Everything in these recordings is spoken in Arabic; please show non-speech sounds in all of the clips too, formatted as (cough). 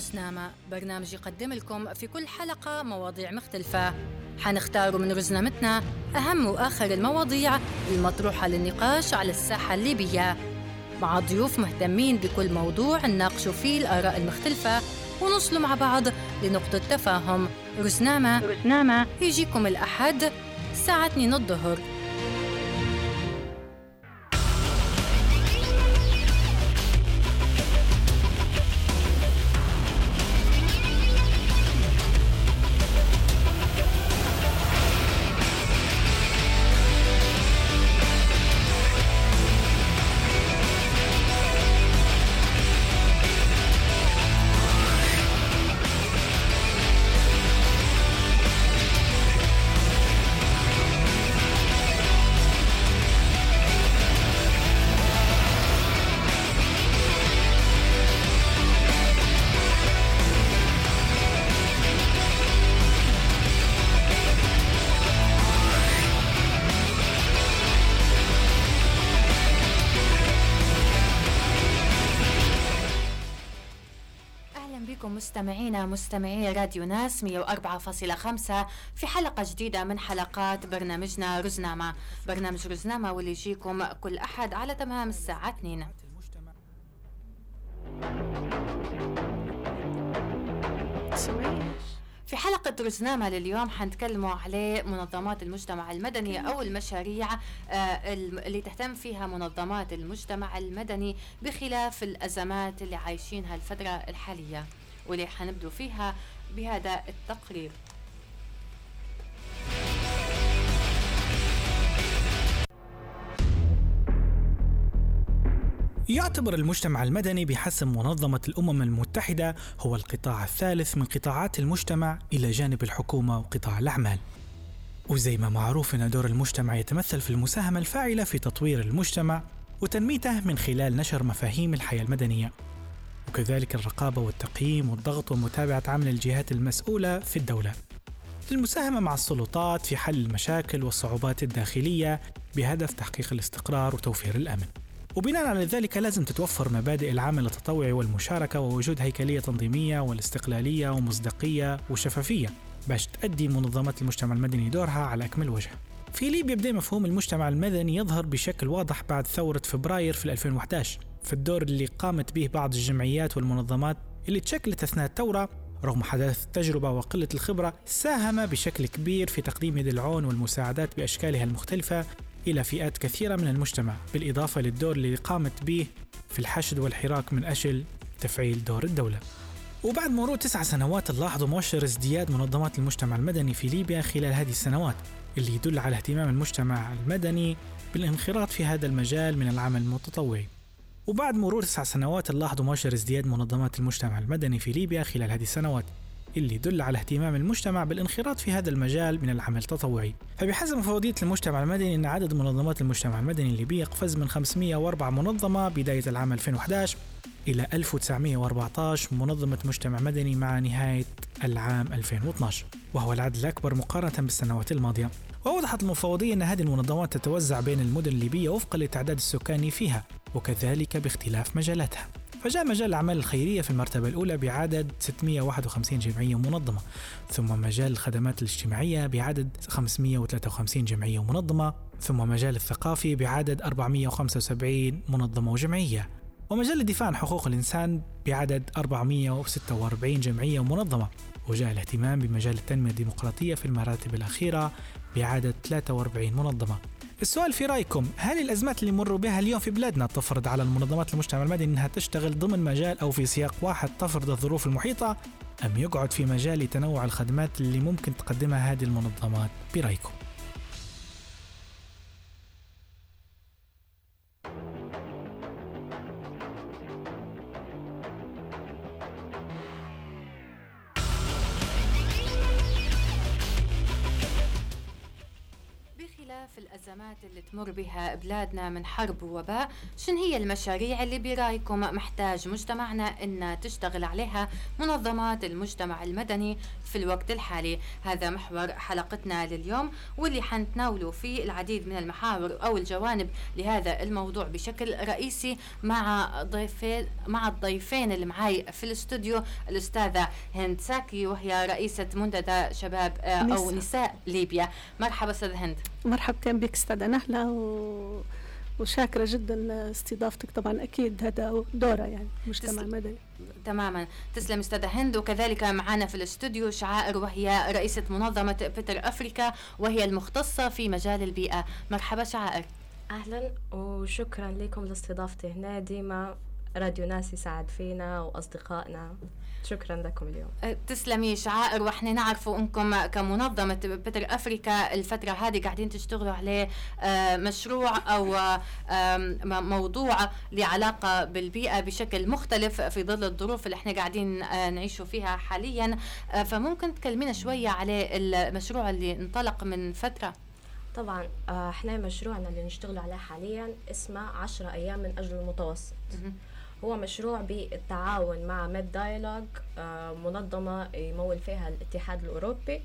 رزنامة برنامج يقدم لكم في كل حلقة مواضيع مختلفة. حنختار من رزنامتنا أهم وآخر المواضيع المطروحة للنقاش على الساحة الليبية. مع ضيوف مهتمين بكل موضوع نناقشوا فيه الآراء المختلفة ونوصلوا مع بعض لنقطة تفاهم. رزنامة رزنامة يجيكم الأحد. الساعة 2 الظهر مستمعينا مستمعي راديو ناس 104.5 في حلقة جديدة من حلقات برنامجنا رزنامة برنامج رزنامة واللي يجيكم كل أحد على تمام الساعة 2 في حلقة رزنامة لليوم حنتكلموا عليه منظمات المجتمع المدني أو المشاريع آه، اللي تهتم فيها منظمات المجتمع المدني بخلاف الأزمات اللي عايشينها الفترة الحالية. واللي حنبدو فيها بهذا التقرير يعتبر المجتمع المدني بحسب منظمة الأمم المتحدة هو القطاع الثالث من قطاعات المجتمع إلى جانب الحكومة وقطاع الأعمال. وزي ما معروف أن دور المجتمع يتمثل في المساهمة الفاعلة في تطوير المجتمع وتنميته من خلال نشر مفاهيم الحياة المدنية وكذلك الرقابة والتقييم والضغط ومتابعة عمل الجهات المسؤولة في الدولة. للمساهمة مع السلطات في حل المشاكل والصعوبات الداخلية بهدف تحقيق الاستقرار وتوفير الأمن. وبناء على ذلك لازم تتوفر مبادئ العمل التطوعي والمشاركة ووجود هيكلية تنظيمية والاستقلالية ومصداقية وشفافية. باش تؤدي منظمات المجتمع المدني دورها على أكمل وجه. في ليبيا بدأ مفهوم المجتمع المدني يظهر بشكل واضح بعد ثورة فبراير في 2011 في الدور اللي قامت به بعض الجمعيات والمنظمات اللي تشكلت أثناء الثورة رغم حداثة التجربة وقلة الخبرة ساهم بشكل كبير في تقديم يد العون والمساعدات بأشكالها المختلفة إلى فئات كثيرة من المجتمع بالإضافة للدور اللي قامت به في الحشد والحراك من أجل تفعيل دور الدولة. وبعد مرور تسع سنوات نلاحظ مؤشر ازدياد منظمات المجتمع المدني في ليبيا خلال هذه السنوات اللي يدل على اهتمام المجتمع المدني بالانخراط في هذا المجال من العمل المتطوعي. وبعد مرور تسع سنوات نلاحظ مؤشر ازدياد منظمات المجتمع المدني في ليبيا خلال هذه السنوات اللي يدل على اهتمام المجتمع بالانخراط في هذا المجال من العمل التطوعي. فبحسب مفوضية المجتمع المدني أن عدد منظمات المجتمع المدني الليبية قفز من 504 منظمة بداية العام 2011 إلى 1914 منظمة مجتمع مدني مع نهاية العام 2012 وهو العدد الأكبر مقارنة بالسنوات الماضية. وأوضحت المفوضية أن هذه المنظمات تتوزع بين المدن الليبية وفقا للتعداد السكاني فيها. وكذلك باختلاف مجالاتها. فجاء مجال الأعمال الخيرية في المرتبة الأولى بعدد 651 جمعية منظمة ثم مجال الخدمات الاجتماعية بعدد 553 جمعية منظمة ثم مجال الثقافي بعدد 475 منظمة وجمعية. ومجال الدفاع عن حقوق الإنسان بعدد 446 جمعية منظمة. وجاء الاهتمام بمجال التنمية الديمقراطية في المراتب الأخيرة بعدد 43 منظمة. السؤال في رأيكم هل الأزمات اللي مروا بها اليوم في بلادنا تفرض على المنظمات المجتمع المدني إنها تشتغل ضمن مجال أو في سياق واحد تفرض الظروف المحيطة أم يقعد في مجال لتنوع الخدمات اللي ممكن تقدمها هذه المنظمات؟ برأيكم؟ تمر بها بلادنا من حرب ووباء. شن هي المشاريع اللي برأيكم محتاج مجتمعنا أن تشتغل عليها؟ منظمات المجتمع المدني في الوقت الحالي. هذا محور حلقتنا لليوم واللي حنتناوله فيه العديد من المحاور أو الجوانب لهذا الموضوع بشكل رئيسي مع ضيفين مع الضيفين اللي معي في الاستوديو الأستاذة هند ساكي وهي رئيسة منتدى شباب أو نساء. ليبيا. مرحبا أستاذ هند. مرحبا بك أستاذة نهلة و... وشاكرة جدا استضافتك طبعا أكيد هذا دورة يعني مجتمع تسل... مدني تماما. تسلم أستاذة هند. وكذلك معنا في الاستوديو شعائر وهي رئيسة منظمة بيتر أفريكا وهي المختصة في مجال البيئة. مرحبا شعائر. أهلا وشكرا لكم لاستضافتي هنا. ديما راديو ناس يساعد فينا وأصدقائنا. شكرا لكم اليوم. أه، تسلمي شعائر وإحنا نعرفوا إنكم كمنظمة بتر أفريكا الفترة هذه قاعدين تشتغلوا عليه أه، مشروع أو موضوع له علاقه بالبيئة بشكل مختلف في ظل الظروف اللي إحنا قاعدين أه، نعيشوا فيها حاليا. فممكن تكلمينا شوية على المشروع اللي انطلق من فترة؟ طبعا إحنا مشروعنا اللي نشتغل عليه حاليا اسمه عشرة أيام من أجل المتوسط. هو مشروع بالتعاون مع ميد دايلوج آه، منظمة يمول فيها الاتحاد الأوروبي.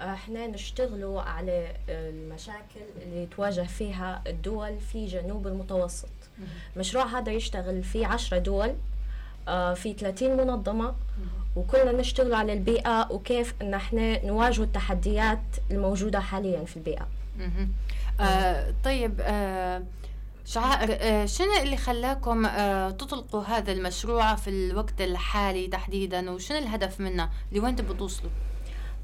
آه، إحنا نشتغلوا على المشاكل اللي تواجه فيها الدول في جنوب المتوسط. المشروع هذا يشتغل في عشرة دول آه، في 30 منظمة. وكلنا نشتغل على البيئة وكيف إن إحنا نواجه التحديات الموجودة حاليا في البيئة. آه طيب آه شعائر آه، شنو اللي خلاكم آه، تطلقوا هذا المشروع في الوقت الحالي تحديدا؟ وشنو الهدف منه؟ لوين تبغوا توصلوا؟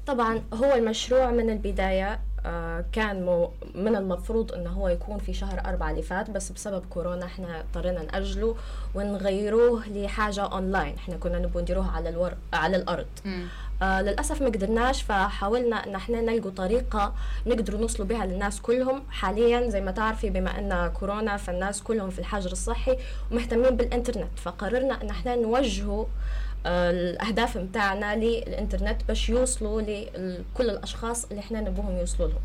طبعا هو المشروع من البداية آه، كان من المفروض إنه هو يكون في شهر أربعة اللي فات بس بسبب كورونا إحنا اضطرينا نأجله ونغيروه لحاجة اونلاين إحنا كنا نبغى نديروه على الور... على الأرض. م. آه للأسف ما قدرناش فحاولنا إن إحنا نلقوا طريقة نقدر نوصلوا بها للناس كلهم. حاليا زي ما تعرفي بما أن كورونا فالناس كلهم في الحجر الصحي ومهتمين بالإنترنت فقررنا إن إحنا نوجهه آه الأهداف متاعنا للإنترنت باش يوصلوا لكل الأشخاص اللي إحنا نبوهم يوصلوا لهم.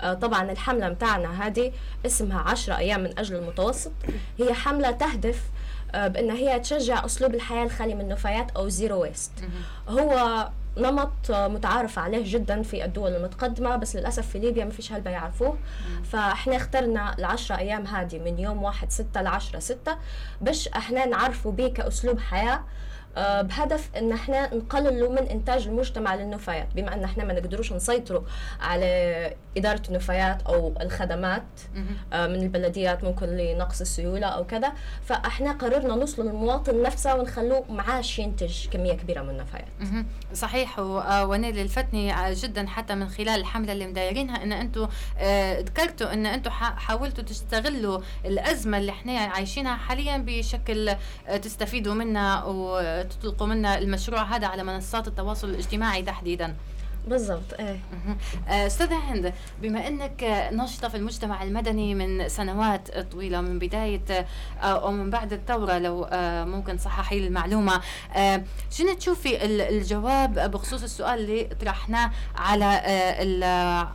آه طبعا الحملة متاعنا هذه اسمها عشرة أيام من أجل المتوسط. هي حملة تهدف آه، بأن هي تشجع أسلوب الحياة الخالي من النفايات أو زيرو ويست هو نمط متعارف عليه جدا في الدول المتقدمة بس للأسف في ليبيا ما فيش هلبة يعرفوه. فإحنا اخترنا العشرة أيام هذه من يوم واحد ستة لعشرة ستة باش إحنا نعرفوا بيه كأسلوب حياة. بهدف إن إحنا نقللوا من إنتاج المجتمع للنفايات بما إن إحنا ما نقدروش نسيطروا على إدارة النفايات أو الخدمات آه، من البلديات ممكن لنقص السيولة أو كذا. فإحنا قررنا نوصل للمواطن نفسه ونخلوه معاش ينتج كمية كبيرة من النفايات. صحيح. آه، ونيل الفتني جدا حتى من خلال الحملة اللي مدايرينها إن أنتم ذكرتوا إن أنتم حاولتوا تستغلوا الأزمة اللي إحنا عايشينها حاليا بشكل تستفيدوا منها تطلقوا منا المشروع هذا على منصات التواصل الاجتماعي تحديدا. بالضبط إيه. آه، أستاذة هند بما إنك ناشطة في المجتمع المدني من سنوات طويلة من بداية آه، أو من بعد الثورة لو آه، ممكن صححي لي المعلومة. شنو تشوفي الجواب بخصوص السؤال اللي طرحناه على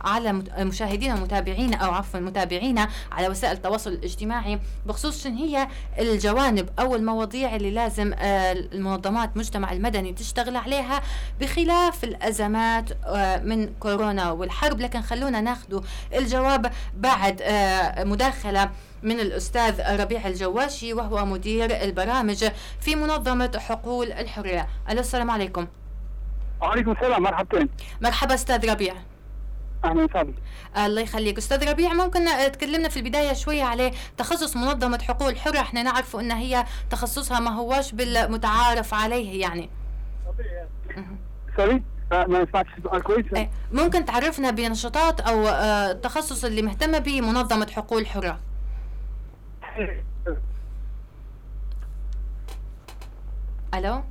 على مشاهدينا ومتابعينا أو عفوا متابعينا على وسائل التواصل الاجتماعي. بخصوص شنو هي الجوانب أو المواضيع اللي لازم المنظمات المجتمع المدني تشتغل عليها بخلاف الأزمات آه، من كورونا والحرب لكن خلونا ناخذ الجواب بعد آه، مداخلة من الأستاذ ربيع الجواشي وهو مدير البرامج في منظمة حقول الحرية. ألو السلام عليكم. وعليكم السلام مرحبتين. مرحبا أستاذ ربيع. أهلا وسهلا. الله يخليك. أستاذ ربيع ممكن تكلمنا في البداية شوية على تخصص منظمة حقوق الحره إحنا نعرف إن هي تخصصها ما هواش بالمتعارف عليه يعني. سوري؟ ما سمعتش السؤال كويس. إيه، ممكن تعرفنا بنشاطات أو آه، التخصص اللي مهتمة به منظمة حقوق الحره ألو؟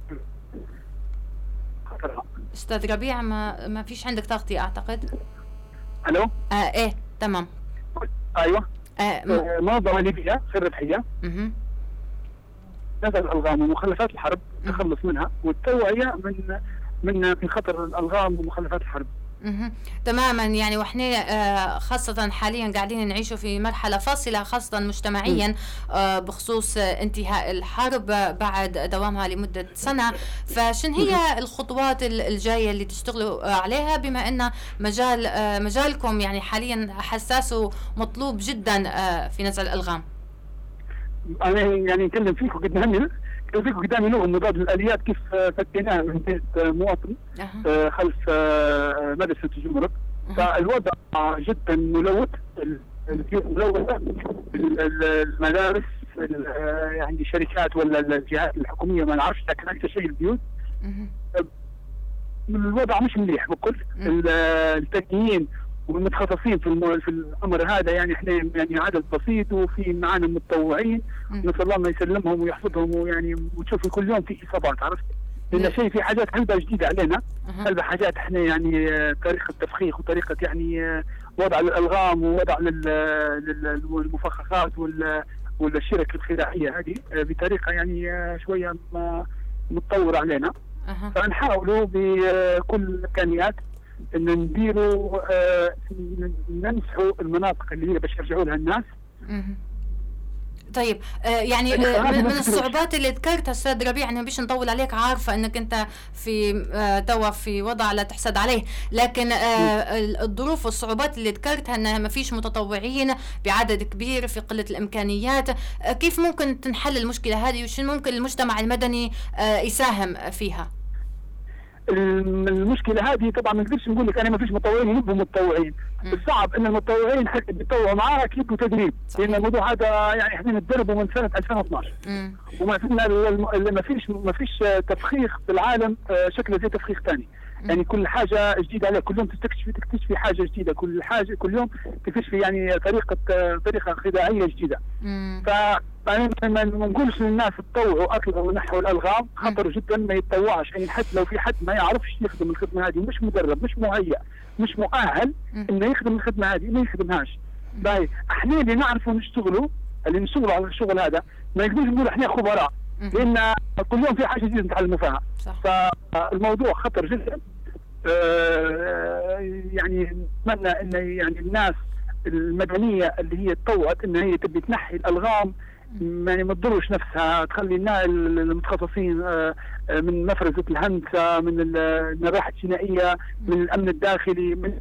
أستاذ ربيع ما ما فيش عندك تغطية أعتقد؟ ألو؟ آه إيه تمام. أيوه. آه منظمة ليبية خير ربحيه أها نزل الالغام ومخلفات الحرب التخلص منها والتوعية من من من خطر الألغام ومخلفات الحرب. تماما. يعني وإحنا آه، خاصة حاليا قاعدين نعيشوا في مرحلة فاصلة خاصة مجتمعيا آه، بخصوص انتهاء الحرب بعد دوامها لمدة سنة. فشن هي الخطوات الجاية اللي تشتغلوا آه، عليها؟ بما إن مجال مجالكم يعني حاليا حساس ومطلوب جدا في نزع الألغام. أنا يعني نتكلم فيك قدامي كان قدامي نوع مضاد للاليات كيف فكيناها من بيت مواطن. أه. خلف مدرسة الجمرك. فالوضع جدا ملوث. ملوثه المدارس يعني الشركات ولا الجهات الحكومية ما نعرفش لكن أكثر شيء البيوت. الوضع مش مليح بكل. التكنيين والمتخصصين في في الأمر هذا يعني إحنا يعني عدد بسيط وفي معانا متطوعين. نسأل الله ما يسلمهم ويحفظهم ويعني وتشوف كل يوم في إصابات عرفت؟ لأن شيء في حاجات هلبة جديدة علينا. هلبة حاجات إحنا يعني طريقة تفخيخ وطريقة يعني وضع للألغام ووضع للمفخخات والشرك الخداعية هذه بطريقة يعني شوية متطورة علينا. فنحاولوا بكل الامكانيات ان نديروا آه نمسحوا المناطق اللي هي باش يرجعوا لها الناس. طيب آه يعني آه من, من الصعوبات اللي ذكرتها أستاذ ربيع أنا مش نطول عليك عارفة إنك أنت في آه توا في وضع لا تحسد عليه. لكن آه الظروف والصعوبات اللي ذكرتها إنها ما فيش متطوعين بعدد كبير في قلة الإمكانيات. كيف ممكن تنحل المشكلة هذه؟ وشو ممكن المجتمع المدني يساهم فيها؟ المشكلة هذه طبعا ما نقدرش نقول لك أنا ما فيش متطوعين يبقوا متطوعين. الصعب إن المتطوعين حتى بيتطوعوا معاك يبقوا تدريب. لأن الموضوع هذا يعني إحنا نتدربوا من سنة 2012 وما فينا ما فيش ما فيش تفخيخ في العالم آه، شكله زي تفخيخ ثاني يعني كل حاجة جديدة عليك كل يوم تستكشفي تكتشفي حاجة جديدة. كل حاجة كل يوم تكتشفي يعني طريقة طريقة خداعيه جديدة. ف ما نقولش للناس تطوعوا أكثر ونحوا الألغام خطر جدا ما يتطوعش. يعني حتى لو في حد ما يعرفش يخدم الخدمة هذه مش مدرب مش مهيأ مش مؤهل إنه يخدم الخدمة هذه ما يخدمهاش. باهي إحنا اللي نعرفوا نشتغلوا اللي نشتغلوا على الشغل هذا ما نقدرش نقول إحنا خبراء. لأن كل يوم في حاجة جديدة نتعلموا فيها. فالموضوع خطر جدا. آه، يعني نتمنى إن يعني الناس المدنية اللي هي تطوعت إن هي تبي تنحي الألغام يعني ما تضرش نفسها تخلي المتخصصين آه، آه، من مفرزة الهندسة من النباحة الجنائية من الأمن الداخلي من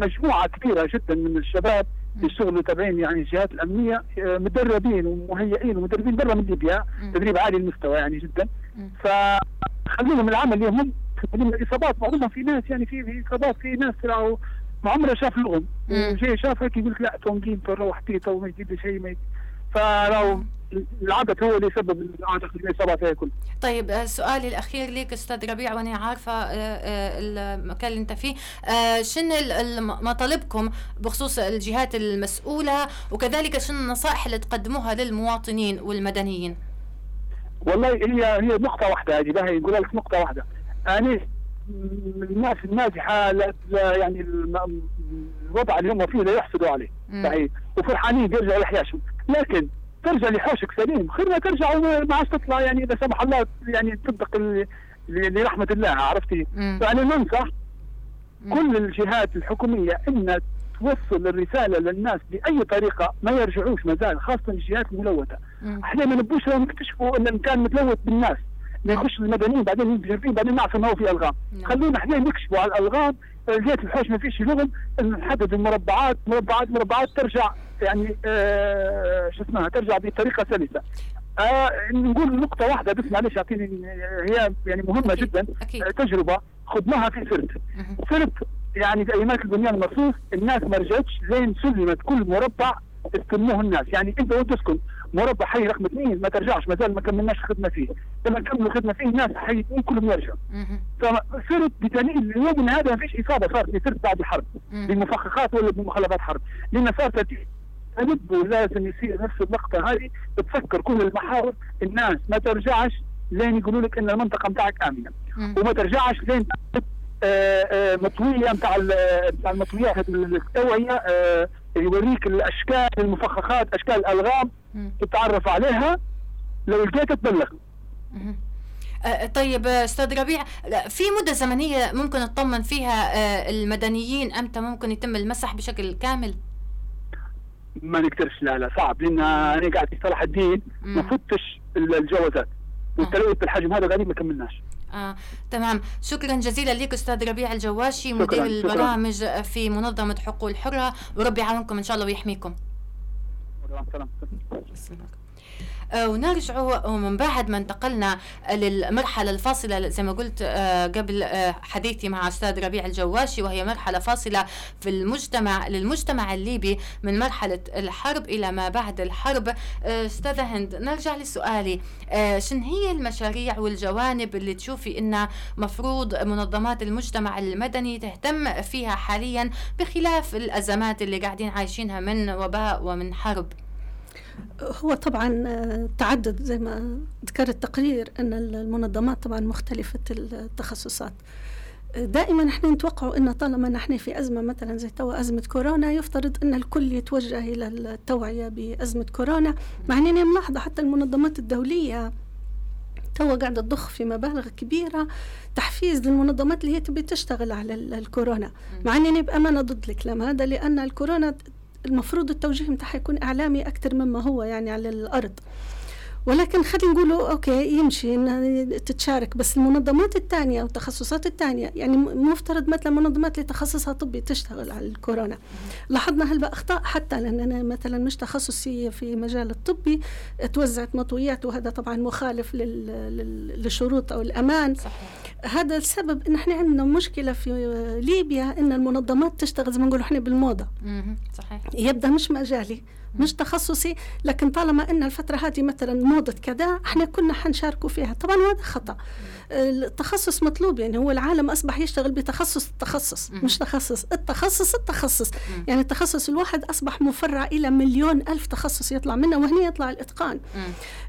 مجموعة كبيرة جدا من الشباب يشتغلوا تابعين يعني الجهات الأمنية مدربين ومهيئين ومدربين برا من ليبيا تدريب عالي المستوى يعني جدا. فخليهم العمل اليوم الإصابات معظمها في ناس يعني في إصابات في ناس راهو ما عمره شاف لغم. وجاي شاف هيك يقول لك لا تونجين روح تيتا وما يجيب لي شيء ما فراهو العدد هو اللي يسبب الاصابات هي كلها. طيب آه، سؤالي الأخير لك أستاذ ربيع وأنا عارفة آه، آه، المكان اللي أنت فيه. شن مطالبكم بخصوص الجهات المسؤولة وكذلك شن النصائح اللي تقدموها للمواطنين والمدنيين؟ والله هي هي نقطة واحدة هذه باهي نقول لك نقطة واحدة. يعني الناس الناجحة لا يعني الوضع اللي هم فيه لا يحسدوا عليه. صحيح. وفرحانين بيرجعوا لحياشهم لكن ترجع لحوشك سليم. خير ترجع وما عادش تطلع يعني إذا سمح الله يعني تطبق لرحمة الله عرفتي؟ فانا ننصح كل الجهات الحكومية إن توصل الرسالة للناس بأي طريقة ما يرجعوش مازال خاصة الجهات الملوثة. إحنا ما نبوش نكتشفوا إن كان متلوث بالناس. نخش المدنيين بعدين المتجربين بعدين نعرف إنه في ألغام. نعم. خلونا إحنا نكشفوا على الألغام جهه الحوش ما فيش لغم نحدد المربعات مربعات مربعات ترجع. يعني آه شو اسمها ترجع بطريقة سلسة. آه نقول نقطة واحدة بس معلش أعطيني هي يعني مهمة أكيد. جدا. أكيد. آه تجربة. خضناها في سرت سرت يعني في ايامات البنيان المرصوص الناس ما رجعتش لين سلمت كل مربع استلموه الناس. يعني أنت وأنت تسكن مربع حي رقم اثنين ما ترجعش ما زال ما كملناش خدمة فيه. لما نكملوا خدمة فيه الناس حي اثنين كلهم يرجعوا. فصرت بدليل اليوم هذا ما فيش إصابة صارت صرت بعد الحرب بمفخخات ولا بمخلفات حرب. لأن صارت تنبه لازم يصير نفس اللقطة هذه. بتفكر كل المحاور الناس ما ترجعش لين يقولوا لك إن المنطقة بتاعك آمنة. وما ترجعش لين آه، آه، مطوية بتاع بتاع المطويات التوعية آه، يوريك الأشكال المفخخات أشكال الألغام تتعرف عليها. لو لقيتها تبلغ. طيب أستاذ ربيع في مدة زمنية ممكن نطمن فيها المدنيين؟ أمتى ممكن يتم المسح بشكل كامل؟ ما نقدرش لا لا صعب لأن أنا قاعد في صلاح الدين ما فتش الجوازات والتلوث بالحجم هذا قاعدين ما كملناش. آه، تمام. شكرا جزيلا لك أستاذ ربيع الجواشي مدير البرامج شكرا. في منظمة حقوق الحره وربي يعاونكم إن شاء الله ويحميكم. سلام. آه، ونرجع ومن بعد ما انتقلنا للمرحلة الفاصلة زي ما قلت آه، قبل آه، حديثي مع أستاذ ربيع الجواشي وهي مرحلة فاصلة في المجتمع للمجتمع الليبي من مرحلة الحرب إلى ما بعد الحرب. أستاذة هند نرجع لسؤالي. شن هي المشاريع والجوانب اللي تشوفي إنها مفروض منظمات المجتمع المدني تهتم فيها حاليا بخلاف الأزمات اللي قاعدين عايشينها من وباء ومن حرب؟ هو طبعا آه، تعدد زي ما ذكر التقرير إن المنظمات طبعا مختلفة التخصصات. دائما إحنا نتوقع إن طالما نحن في أزمة مثلا زي توا أزمة كورونا يفترض إن الكل يتوجه إلى التوعية بأزمة كورونا. مع انني ملاحظة حتى المنظمات الدولية توا قاعدة تضخ في مبالغ كبيرة تحفيز للمنظمات اللي هي تبي تشتغل على الكورونا. مع أنني بأمانة ضد الكلام هذا لأن الكورونا المفروض التوجيه متاعها يكون إعلامي أكثر مما هو يعني على الأرض. ولكن خلينا نقولوا أوكي يمشي انها تتشارك بس المنظمات الثانية والتخصصات الثانية يعني مفترض مثلا منظمات اللي تخصصها طبي تشتغل على الكورونا. لاحظنا هل أخطاء؟ حتى لأن أنا مثلا مش تخصصي في مجال الطبي توزعت مطويات وهذا طبعا مخالف للشروط أو الأمان. صحيح. هذا السبب إن إحنا عندنا مشكلة في ليبيا إن المنظمات تشتغل زي ما نقول إحنا بالموضة. صحيح. يبدأ مش مجالي. مش تخصصي لكن طالما إن الفترة هذه مثلا موضه كذا إحنا كنا حنشاركوا فيها. طبعا هذا خطأ. التخصص مطلوب يعني هو العالم أصبح يشتغل بتخصص التخصص مش تخصص التخصص التخصص. يعني التخصص الواحد أصبح مفرع إلى مليون ألف تخصص يطلع منه وهنا يطلع الإتقان.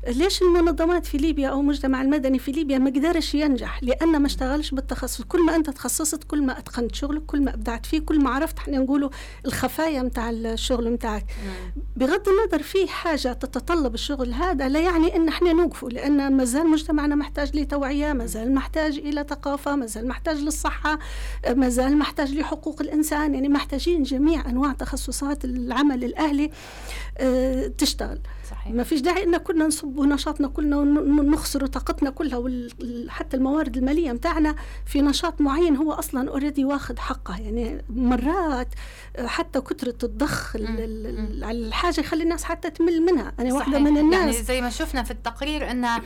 ليش المنظمات في ليبيا أو المجتمع المدني في ليبيا ما قدرش ينجح؟ لأنه ما اشتغلش بالتخصص. كل ما أنت تخصصت كل ما أتقنت شغلك كل ما أبدعت فيه كل ما عرفت إحنا نقولوا الخفايا متاع الشغل متاعك. بغض النظر في حاجة تتطلب الشغل هذا لا يعني إن إحنا نوقفوا لأن ما زال مجتمعنا محتاج لتوعية زال محتاج إلى ثقافة ما زال محتاج للصحة ما زال محتاج لحقوق الإنسان يعني محتاجين جميع أنواع تخصصات العمل الأهلي. آه تشتغل. صحيح. ما فيش داعي إن كنا نصب نشاطنا كلنا ونخسر طاقتنا كلها وحتى الموارد المالية متاعنا في نشاط معين هو أصلا اوريدي واخد حقه. يعني مرات حتى كثرة الضخ على الحاجة يخلي الناس حتى تمل منها. أنا واحدة من الناس. يعني زي ما شفنا في التقرير إن آه،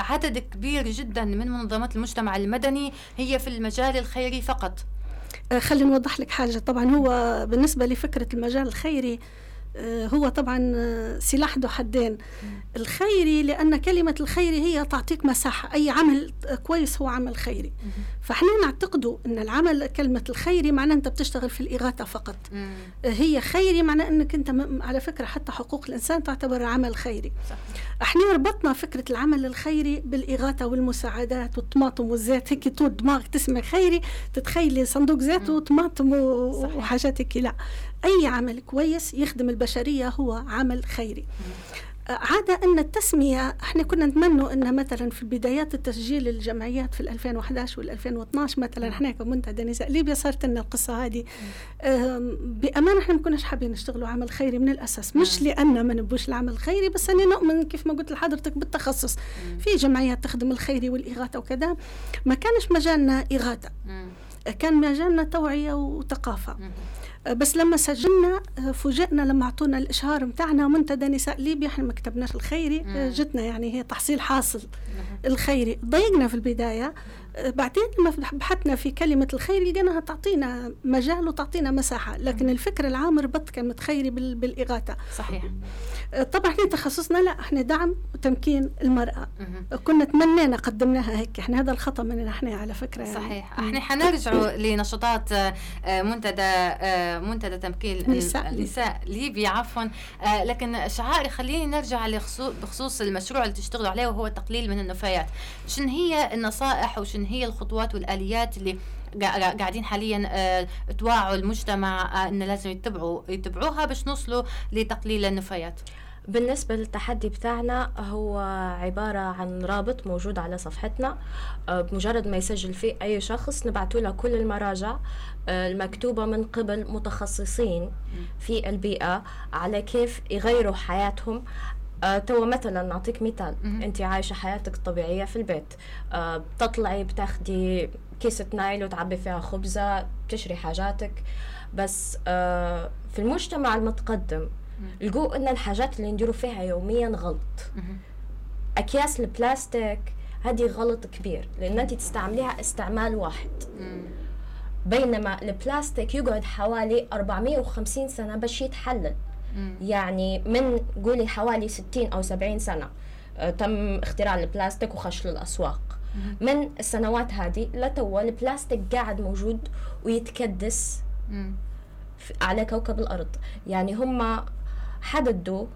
عدد كبير جدا من منظمات المجتمع المدني هي في المجال الخيري فقط. آه، خلينا نوضح لك حاجة. طبعا هو بالنسبة لفكرة المجال الخيري آه، هو طبعا آه، سلاح ذو حدين. الخيري لأن كلمة الخيري هي تعطيك مساحة. أي عمل كويس هو عمل خيري. فاحنا نعتقدوا أن العمل كلمة الخيري معناه أنت بتشتغل في الإغاثة فقط. هي خيري معناه أنك أنت على فكرة حتى حقوق الإنسان تعتبر عمل خيري. صح. إحنا ربطنا فكرة العمل الخيري بالإغاثة والمساعدات والطماطم والزيت. هيك طول دماغك تسمع خيري تتخيلي صندوق زيت وطماطم وحاجات هيك لا أي عمل كويس يخدم البشرية هو عمل خيري. عادة أن التسمية إحنا كنا نتمنى أن مثلا في بدايات التسجيل الجمعيات في 2011 وال 2012 مثلا إحنا كمنتدى نساء ليبيا صارت لنا القصة هذه. بأمانة إحنا ما كناش حابين نشتغلوا عمل خيري من الأساس. مش لأن ما نبوش العمل الخيري بس أنا نؤمن كيف ما قلت لحضرتك بالتخصص. في جمعيات تخدم الخيري والإغاثة وكذا. ما كانش مجالنا إغاثة. كان مجالنا توعية وثقافة. بس لما سجلنا فوجئنا لما أعطونا الإشهار بتاعنا منتدى نساء ليبيا إحنا ما كتبناش الخيري جتنا يعني هي تحصيل حاصل الخيري. ضيقنا في البداية بعدين لما بحثنا في كلمة الخير لقيناها تعطينا مجال وتعطينا مساحة لكن الفكر العام ربط كلمة خيري بالإغاثة. صحيح. طبعا إحنا تخصصنا لا إحنا دعم وتمكين المرأة. كنا تمنينا قدمناها هيك إحنا هذا الخطأ مننا إحنا على فكرة يعني. صحيح. إحنا حنرجع لنشاطات آه، منتدى آه، منتدى تمكين النساء, النساء ليبيا عفوا. لكن شعائر خليني نرجع بخصوص المشروع اللي تشتغلوا عليه وهو التقليل من النفايات. شن هي النصائح وشن هي الخطوات والآليات اللي قاعدين حاليا توعوا المجتمع انه لازم يتبعوا يتبعوها باش نوصلوا لتقليل النفايات. بالنسبة للتحدي بتاعنا هو عبارة عن رابط موجود على صفحتنا. آه، بمجرد ما يسجل فيه أي شخص نبعث له كل المراجع آه، المكتوبة من قبل متخصصين في البيئة على كيف يغيروا حياتهم آه تو مثلا نعطيك مثال. أنت عايشة حياتك الطبيعية في البيت. آه بتطلعي بتاخدي كيسة نايل وتعبي فيها خبزة بتشري حاجاتك. بس آه في المجتمع المتقدم لقوا إن الحاجات اللي نديروا فيها يوميا غلط. أكياس البلاستيك هذه غلط كبير لأن أنت تستعمليها استعمال واحد. بينما البلاستيك يقعد حوالي 450 سنة باش يتحلل. يعني من قولي حوالي 60 أو 70 سنة آه، تم اختراع البلاستيك وخش للأسواق. من السنوات هذه لتوا البلاستيك قاعد موجود ويتكدس على كوكب الأرض. يعني هم حددوا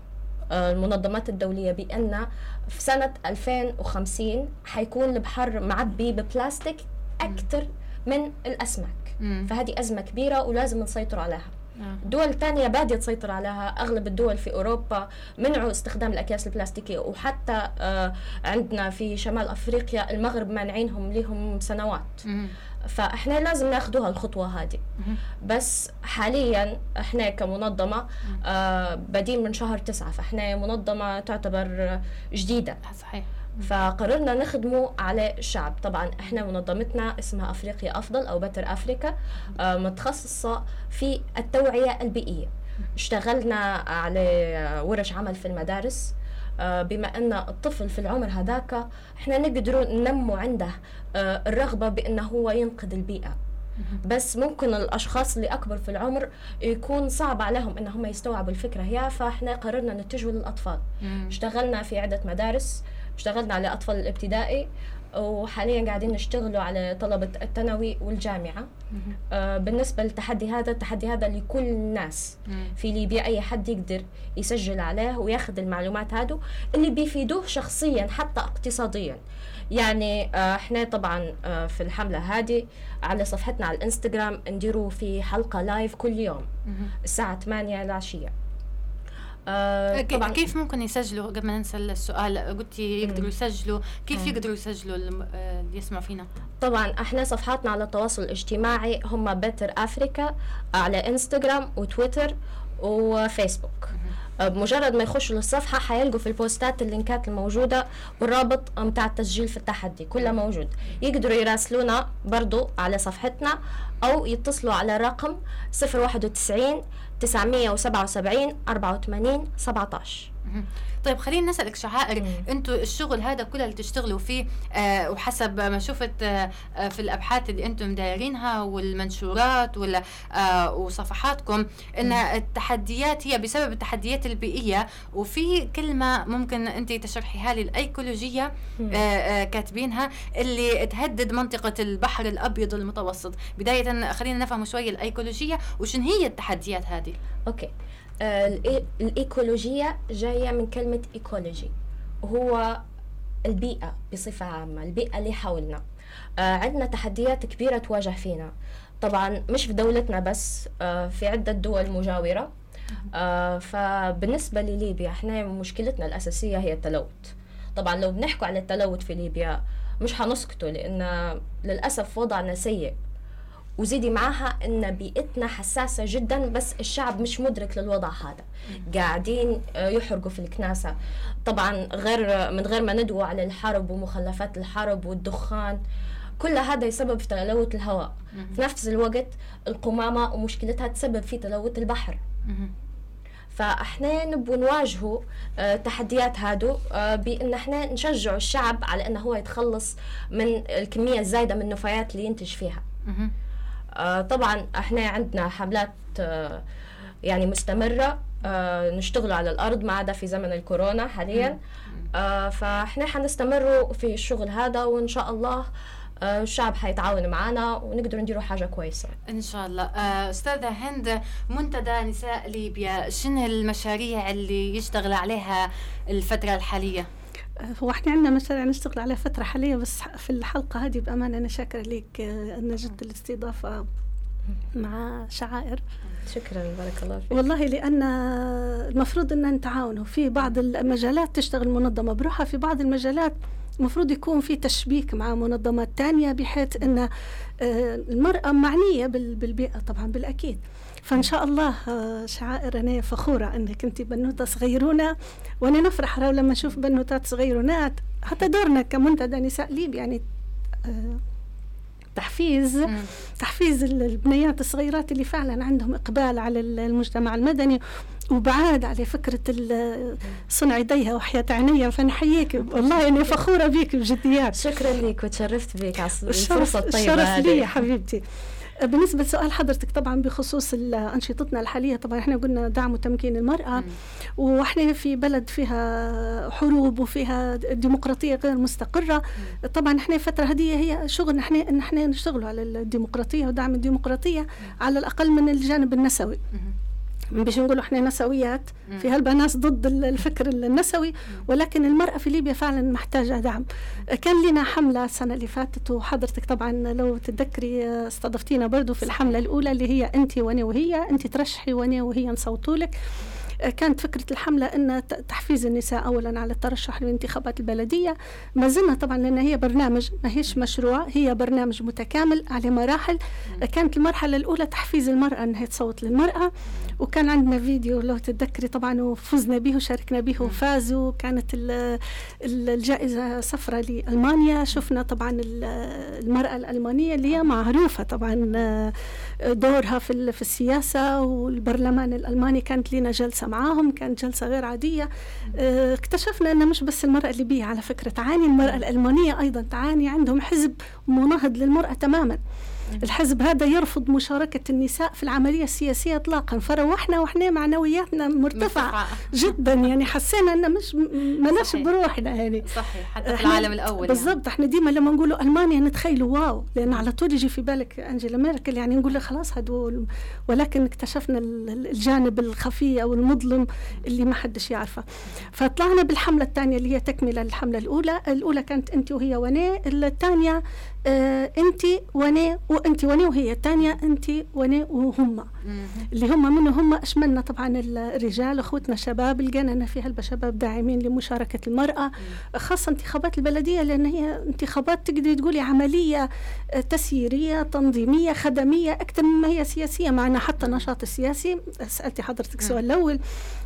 آه، المنظمات الدولية بأن في سنة 2050 حيكون البحر معبي ببلاستيك أكثر من الأسماك. فهذه أزمة كبيرة ولازم نسيطر عليها. دول تانية بادية تسيطر عليها. أغلب الدول في أوروبا منعوا استخدام الأكياس البلاستيكية وحتى آه عندنا في شمال أفريقيا المغرب مانعينهم لهم سنوات. فإحنا لازم ناخذوها الخطوة هذه. بس حاليا إحنا كمنظمة آه بادين من شهر تسعة فإحنا منظمة تعتبر جديدة. صحيح. فقررنا نخدمه على الشعب طبعا إحنا منظمتنا اسمها أفريقيا أفضل أو بتر افريكا آه متخصصة في التوعية البيئية. اشتغلنا على ورش عمل في المدارس آه، بما أن الطفل في العمر هذاك إحنا نقدروا ننمو عنده آه، الرغبة بأنه هو ينقذ البيئة. بس ممكن الأشخاص اللي أكبر في العمر يكون صعب عليهم انهم يستوعبوا الفكرة هي فإحنا قررنا نتجه للأطفال. اشتغلنا في عدة مدارس اشتغلنا على أطفال الابتدائي وحاليا قاعدين نشتغلوا على طلبة الثانوي والجامعة. آه بالنسبة للتحدي هذا التحدي هذا لكل الناس. في ليبيا أي حد يقدر يسجل عليه وياخذ المعلومات هذو اللي بيفيدوه شخصيا حتى اقتصاديا. يعني آه إحنا طبعا آه في الحملة هذه على صفحتنا على الإنستغرام نديروا في حلقة live كل يوم. الساعة 8 العشية. آه طبعا كيف ممكن يسجلوا؟ قبل ما ننسى السؤال قلتي يقدروا يسجلوا. كيف مم. يقدروا يسجلوا آه، اللي يسمعوا فينا؟ طبعا إحنا صفحاتنا على التواصل الاجتماعي هم Better Africa على انستغرام وتويتر وفيسبوك بمجرد ما يخشوا للصفحة حيلقوا في البوستات اللينكات الموجودة والرابط متاع التسجيل في التحدي كله موجود. يقدروا يراسلونا برضو على صفحتنا أو يتصلوا على رقم 091 977 84 17 طيب خلينا نسألك شعائر. أنتم الشغل هذا كله اللي تشتغلوا فيه آه وحسب ما شفت آه, آه، في الأبحاث اللي أنتم دايرينها والمنشورات ولا آه وصفحاتكم إن التحديات هي بسبب التحديات البيئية وفي كلمة ممكن انت تشرحيها لي الأيكولوجية آه آه كاتبينها اللي تهدد منطقة البحر الأبيض المتوسط. بداية خلينا نفهم شوية الأيكولوجية وشن هي التحديات هذه؟ okay. آه، الإيكولوجية جاية من كلمة ecology. هو البيئة بصفة عامة البيئة اللي حولنا. آه، عندنا تحديات كبيرة تواجه فينا. طبعا مش في دولتنا بس آه، في عدة دول مجاورة. فبالنسبة لليبيا إحنا مشكلتنا الأساسية هي التلوث. طبعا لو بنحكوا عن التلوث في ليبيا مش حنسكتوا لأن للأسف وضعنا سيء. وزيدي معاها إن بيئتنا حساسة جدا بس الشعب مش مدرك للوضع هذا. قاعدين آه، يحرقوا في الكناسة. طبعا غير من غير ما ندعو على الحرب ومخلفات الحرب والدخان كل هذا يسبب في تلوث الهواء. في نفس الوقت القمامة ومشكلتها تسبب في تلوث البحر. فاحنا نبغى نواجهوا التحديات آه، هادو آه، بإن إحنا نشجع الشعب على إنه هو يتخلص من الكمية الزايدة من النفايات اللي ينتج فيها. طبعا إحنا عندنا حملات آه، يعني مستمرة آه، نشتغل على الأرض ما عدا في زمن الكورونا حاليا. فإحنا حنستمروا في الشغل هذا وإن شاء الله الشعب حيتعاون معنا ونقدر نديروا حاجة كويسة. إن شاء الله. أستاذة هند منتدى نساء ليبيا شنو المشاريع اللي يشتغل عليها الفترة الحالية؟ هو إحنا عندنا مشاريع نشتغل على فترة حالية بس في الحلقة هذه بأمانة أنا شاكرة لك أن جد الاستضافة مع شعائر. شكرا بارك الله فيك. والله لأن المفروض أن نتعاونوا في بعض المجالات تشتغل منظمة بروحها في بعض المجالات المفروض يكون في تشبيك مع منظمات تانية بحيث أن آه، المرأة معنية بالبيئة طبعا بالأكيد. فإن شاء الله آه، شعائر أنا فخورة أنك أنت بنوتة صغيرونة وأنا نفرح لما نشوف بنوتات صغيرونات. حتى دورنا كمنتدى نساء ليبيا يعني آه، تحفيز مم. تحفيز البنيات الصغيرات اللي فعلا عندهم إقبال على المجتمع المدني وبعاد على فكرة صنع يديها وحياة عينيا فنحييك والله أنا فخورة بك بجديات. شكرا لك وتشرفت بك على الفرصة الطيبة الشرف لي حبيبتي. بالنسبة لسؤال حضرتك طبعا بخصوص أنشطتنا الحالية طبعا إحنا قلنا دعم وتمكين المرأة وإحنا في بلد فيها حروب وفيها ديمقراطية غير مستقرة. طبعا إحنا الفترة هذه هي شغل إحنا ان إحنا نشتغل على الديمقراطية ودعم الديمقراطية على الأقل من الجانب النسوي. باش نقولوا إحنا نسويات. في هلبا ناس ضد الفكر النسوي ولكن المرأة في ليبيا فعلا محتاجة دعم. كان لنا حملة السنة اللي فاتت وحضرتك طبعا لو تتذكري استضفتينا برضو في الحملة الأولى اللي هي أنت وأنا وهي أنت ترشحي وأنا وهي نصوتوا لك كانت فكرة الحملة أن تحفيز النساء أولا على الترشح للانتخابات البلدية. ما زلنا طبعا لأن هي برنامج ما هيش مشروع هي برنامج متكامل على مراحل. كانت المرحلة الأولى تحفيز المرأة أنها تصوت للمرأة. وكان عندنا فيديو لو تتذكري طبعا وفزنا به وشاركنا به وفازوا. كانت الجائزة صفرة لألمانيا. شفنا طبعا المرأة الألمانية اللي هي معروفة طبعا دورها في في السياسة. والبرلمان الألماني كانت لنا جلسة معاهم كانت جلسة غير عادية. آه، اكتشفنا أن مش بس المرأة الليبية على فكرة تعاني المرأة الألمانية أيضا تعاني عندهم حزب مناهض للمرأة تماما. الحزب هذا يرفض مشاركة النساء في العملية السياسية إطلاقا. فروحنا وإحنا معنوياتنا مرتفعة (laughs) جدا. يعني حسينا أن مش ملاش بروحنا يعني. صحيح. حتى في العالم الأول يعني. بالضبط. يعني. إحنا ديما لما نقولوا ألمانيا نتخيلوا واو. لأن على طول يجي في بالك أنجيلا ميركل يعني نقول خلاص هدول ولكن اكتشفنا الجانب الخفي أو المظلم اللي ما حدش يعرفه. فطلعنا بالحملة الثانية اللي هي تكملة للحملة الأولى. الأولى كانت أنت وهي وني الثانية آه انت وأنا وانت وأنا وهي. الثانية انت وأنا وهم اللي هم منو هم أشملنا طبعا الرجال أخوتنا شباب. لقينا إن في هلبة شباب داعمين لمشاركة المرأة خاصة انتخابات البلدية لأن هي انتخابات تقدري تقولي عملية آه، تسييرية تنظيمية خدمية أكثر مما هي سياسية. معنا حتى النشاط السياسي سألتي حضرتك السؤال الأول.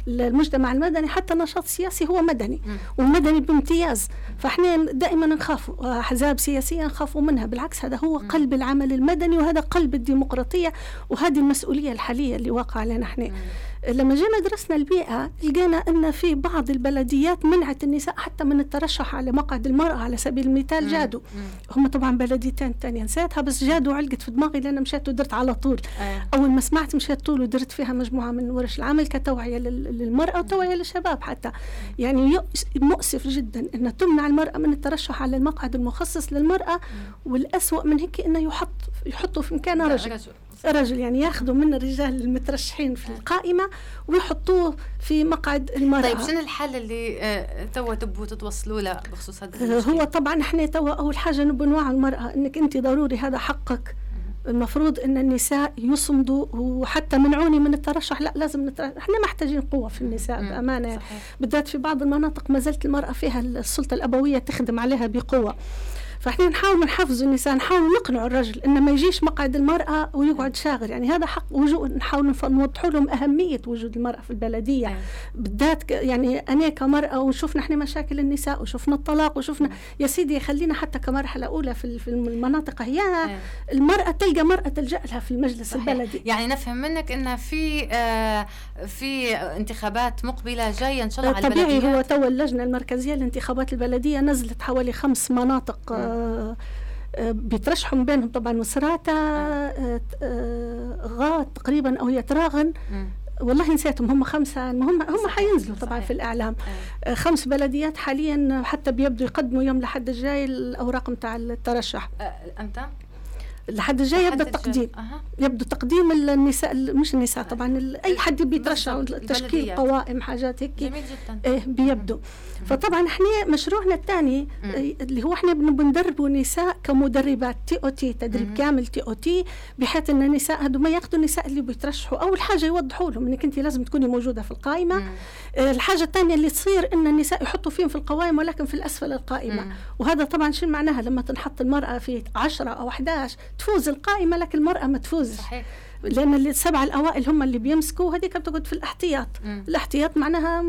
المجتمع المدني حتى النشاط السياسي هو مدني ومدني بامتياز. فإحنا دائما نخاف أحزاب سياسية نخاف منها بالعكس هذا هو قلب العمل المدني وهذا قلب الديمقراطية وهذه المسؤولية الحالية اللي واقع علينا إحنا. لما جينا درسنا البيئة لقينا أن في بعض البلديات منعت النساء حتى من الترشح على مقعد المرأة على سبيل المثال جادو. هم طبعا بلديتين تانية. نسيتها بس جادو علقت في دماغي لأن مشيت ودرت على طول. آه. أول ما سمعت مشيت طول ودرت فيها مجموعة من ورش العمل كتوعية للمرأة وتوعية للشباب حتى. يعني مؤسف جدا أن تمنع المرأة من الترشح على المقعد المخصص للمرأة والأسوأ من هيك أنه يحط يحطوا في مكانها رجل. رجل يعني ياخذوا من الرجال المترشحين في القائمة ويحطوه في مقعد المرأة. طيب شنو الحل اللي آه توا تبوا تتوصلوا له بخصوص هذا آه هو طبعا إحنا توا أول حاجة نبغى نوعي المرأة أنك أنت ضروري هذا حقك. المفروض إن النساء يصمدوا وحتى منعوني من الترشح لا لازم نترشح إحنا محتاجين قوة في النساء بأمانة. بالذات في بعض المناطق ما زالت المرأة فيها السلطة الأبوية تخدم عليها بقوة. فاحنا نحاول نحفز النساء نحاول نقنع الرجل إنه ما يجيش مقعد المرأة ويقعد شاغر يعني هذا حق وجود نحاول نوضحوا لهم أهمية وجود المرأة في البلدية أيوة. بالذات يعني أنا كمرأة ونشوف نحن مشاكل النساء وشفنا الطلاق وشفنا يا سيدي خلينا حتى كمرحلة أولى في في المناطق هي أيوة. المرأة تلقى مرأة تلجأ لها في المجلس صحيح. البلدي يعني نفهم منك إن في آه في انتخابات مقبلة جاية إن شاء الله على طبيعي هو تو اللجنة المركزية للانتخابات البلدية نزلت حوالي خمس مناطق آه بيترشحوا من بينهم طبعا وسراتا غات تقريبا أو يتراغن والله نسيتهم هم خمسة المهم هم حينزلوا طبعا صحيح. في الإعلام آه. خمس بلديات حاليا حتى بيبدوا يقدموا يوم لحد الجاي الأوراق نتاع الترشح أمتى؟ لحد الجاي يبدأ التقديم. أه. يبدو تقديم النساء مش النساء طبعا أي حد بيترشح تشكيل قوائم حاجات هيك. جميل جدا. إيه بيبدو. فطبعا إحنا مشروعنا الثاني اللي هو إحنا بندربوا نساء كمدربات TOT تدريب كامل TOT بحيث إن النساء هذو ما ياخذوا النساء اللي بيترشحوا اول حاجة يوضحوا لهم إنك أنت لازم تكوني موجودة في القائمة. مم. آه، الحاجة الثانية اللي تصير إن النساء يحطوا فيهم في القوائم ولكن في الأسفل القائمة. مم. وهذا طبعا شو معناها؟ لما تنحط المرأة في 10 أو 11 تفوز القائمة لكن المرأة ما تفوز. صحيح. لأن السبعه الأوائل هم اللي بيمسكوا هذيك بتقعد في الأحتياط. مم. الأحتياط معناها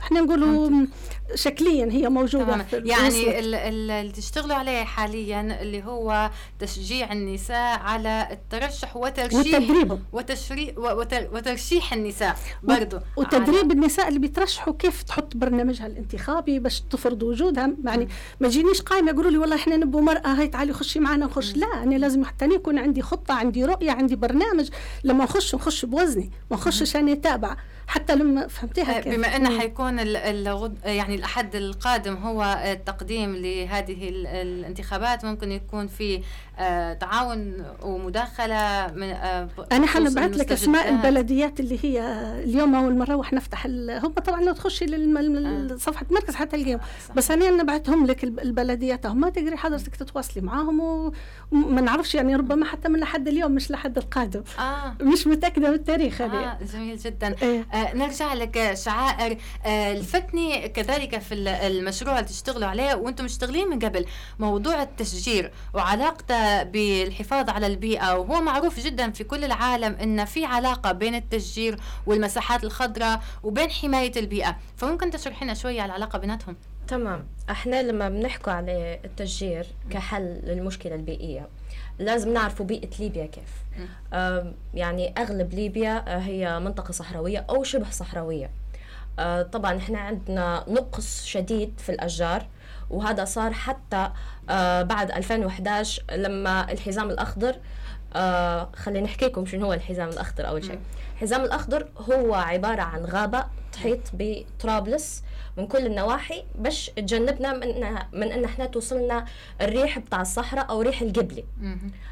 إحنا نقولوا شكليا هي موجودة تمام. في يعني اللي تشتغلوا عليه حاليا اللي هو تشجيع النساء على الترشح وترشيح وتدريبهم وتشريح وترشيح النساء برضه وتدريب النساء اللي بيترشحوا كيف تحط برنامجها الانتخابي باش تفرض وجودها. يعني ما تجينيش قائمه يقولوا لي والله إحنا نبغوا مرأة هاي تعالي خشي معنا نخش. لا أنا لازم حتى يكون عندي خطة عندي رؤية عندي برنامج. لما نخش نخش بوزني ما نخشش أنا تابعه حتى لما فهمتيها كيف. بما إنه حيكون يعني الأحد القادم هو التقديم لهذه الانتخابات ممكن يكون في آه، تعاون ومداخلة من آه، أنا حنبعث لك أسماء البلديات اللي هي اليوم أول ما نروح نفتح هم طبعا لو تخشي لصفحه المركز حتلقيهم بس أنا نبعثهم لك البلديات هم ما تقدري حضرتك تتواصلي معاهم وما نعرفش يعني ربما حتى من لحد اليوم مش لحد القادم. آه. مش متأكدة من التاريخ آه جميل جدا. إيه؟ آه نرجع لك شعائر. آه الفتني كذلك في المشروع اللي تشتغلوا عليه وأنتم مشتغلين من قبل موضوع التشجير وعلاقته بالحفاظ على البيئة. وهو معروف جدا في كل العالم إن في علاقة بين التشجير والمساحات الخضراء وبين حماية البيئة. فممكن تشرحي لنا شوية على العلاقة بيناتهم؟ تمام. إحنا لما بنحكوا على التشجير كحل للمشكلة البيئية لازم نعرفوا بيئة ليبيا كيف. يعني أغلب ليبيا آه، هي منطقة صحراوية أو شبه صحراوية. آه، طبعا إحنا عندنا نقص شديد في الأشجار وهذا صار حتى آه، بعد 2011 لما الحزام الأخضر خلينا نحكي لكم شنو هو الحزام الأخضر أول شيء. الحزام الأخضر هو عبارة عن غابة تحيط بطرابلس من كل النواحي باش تجنبنا من من إن إحنا توصلنا الريح بتاع الصحراء أو ريح القبلي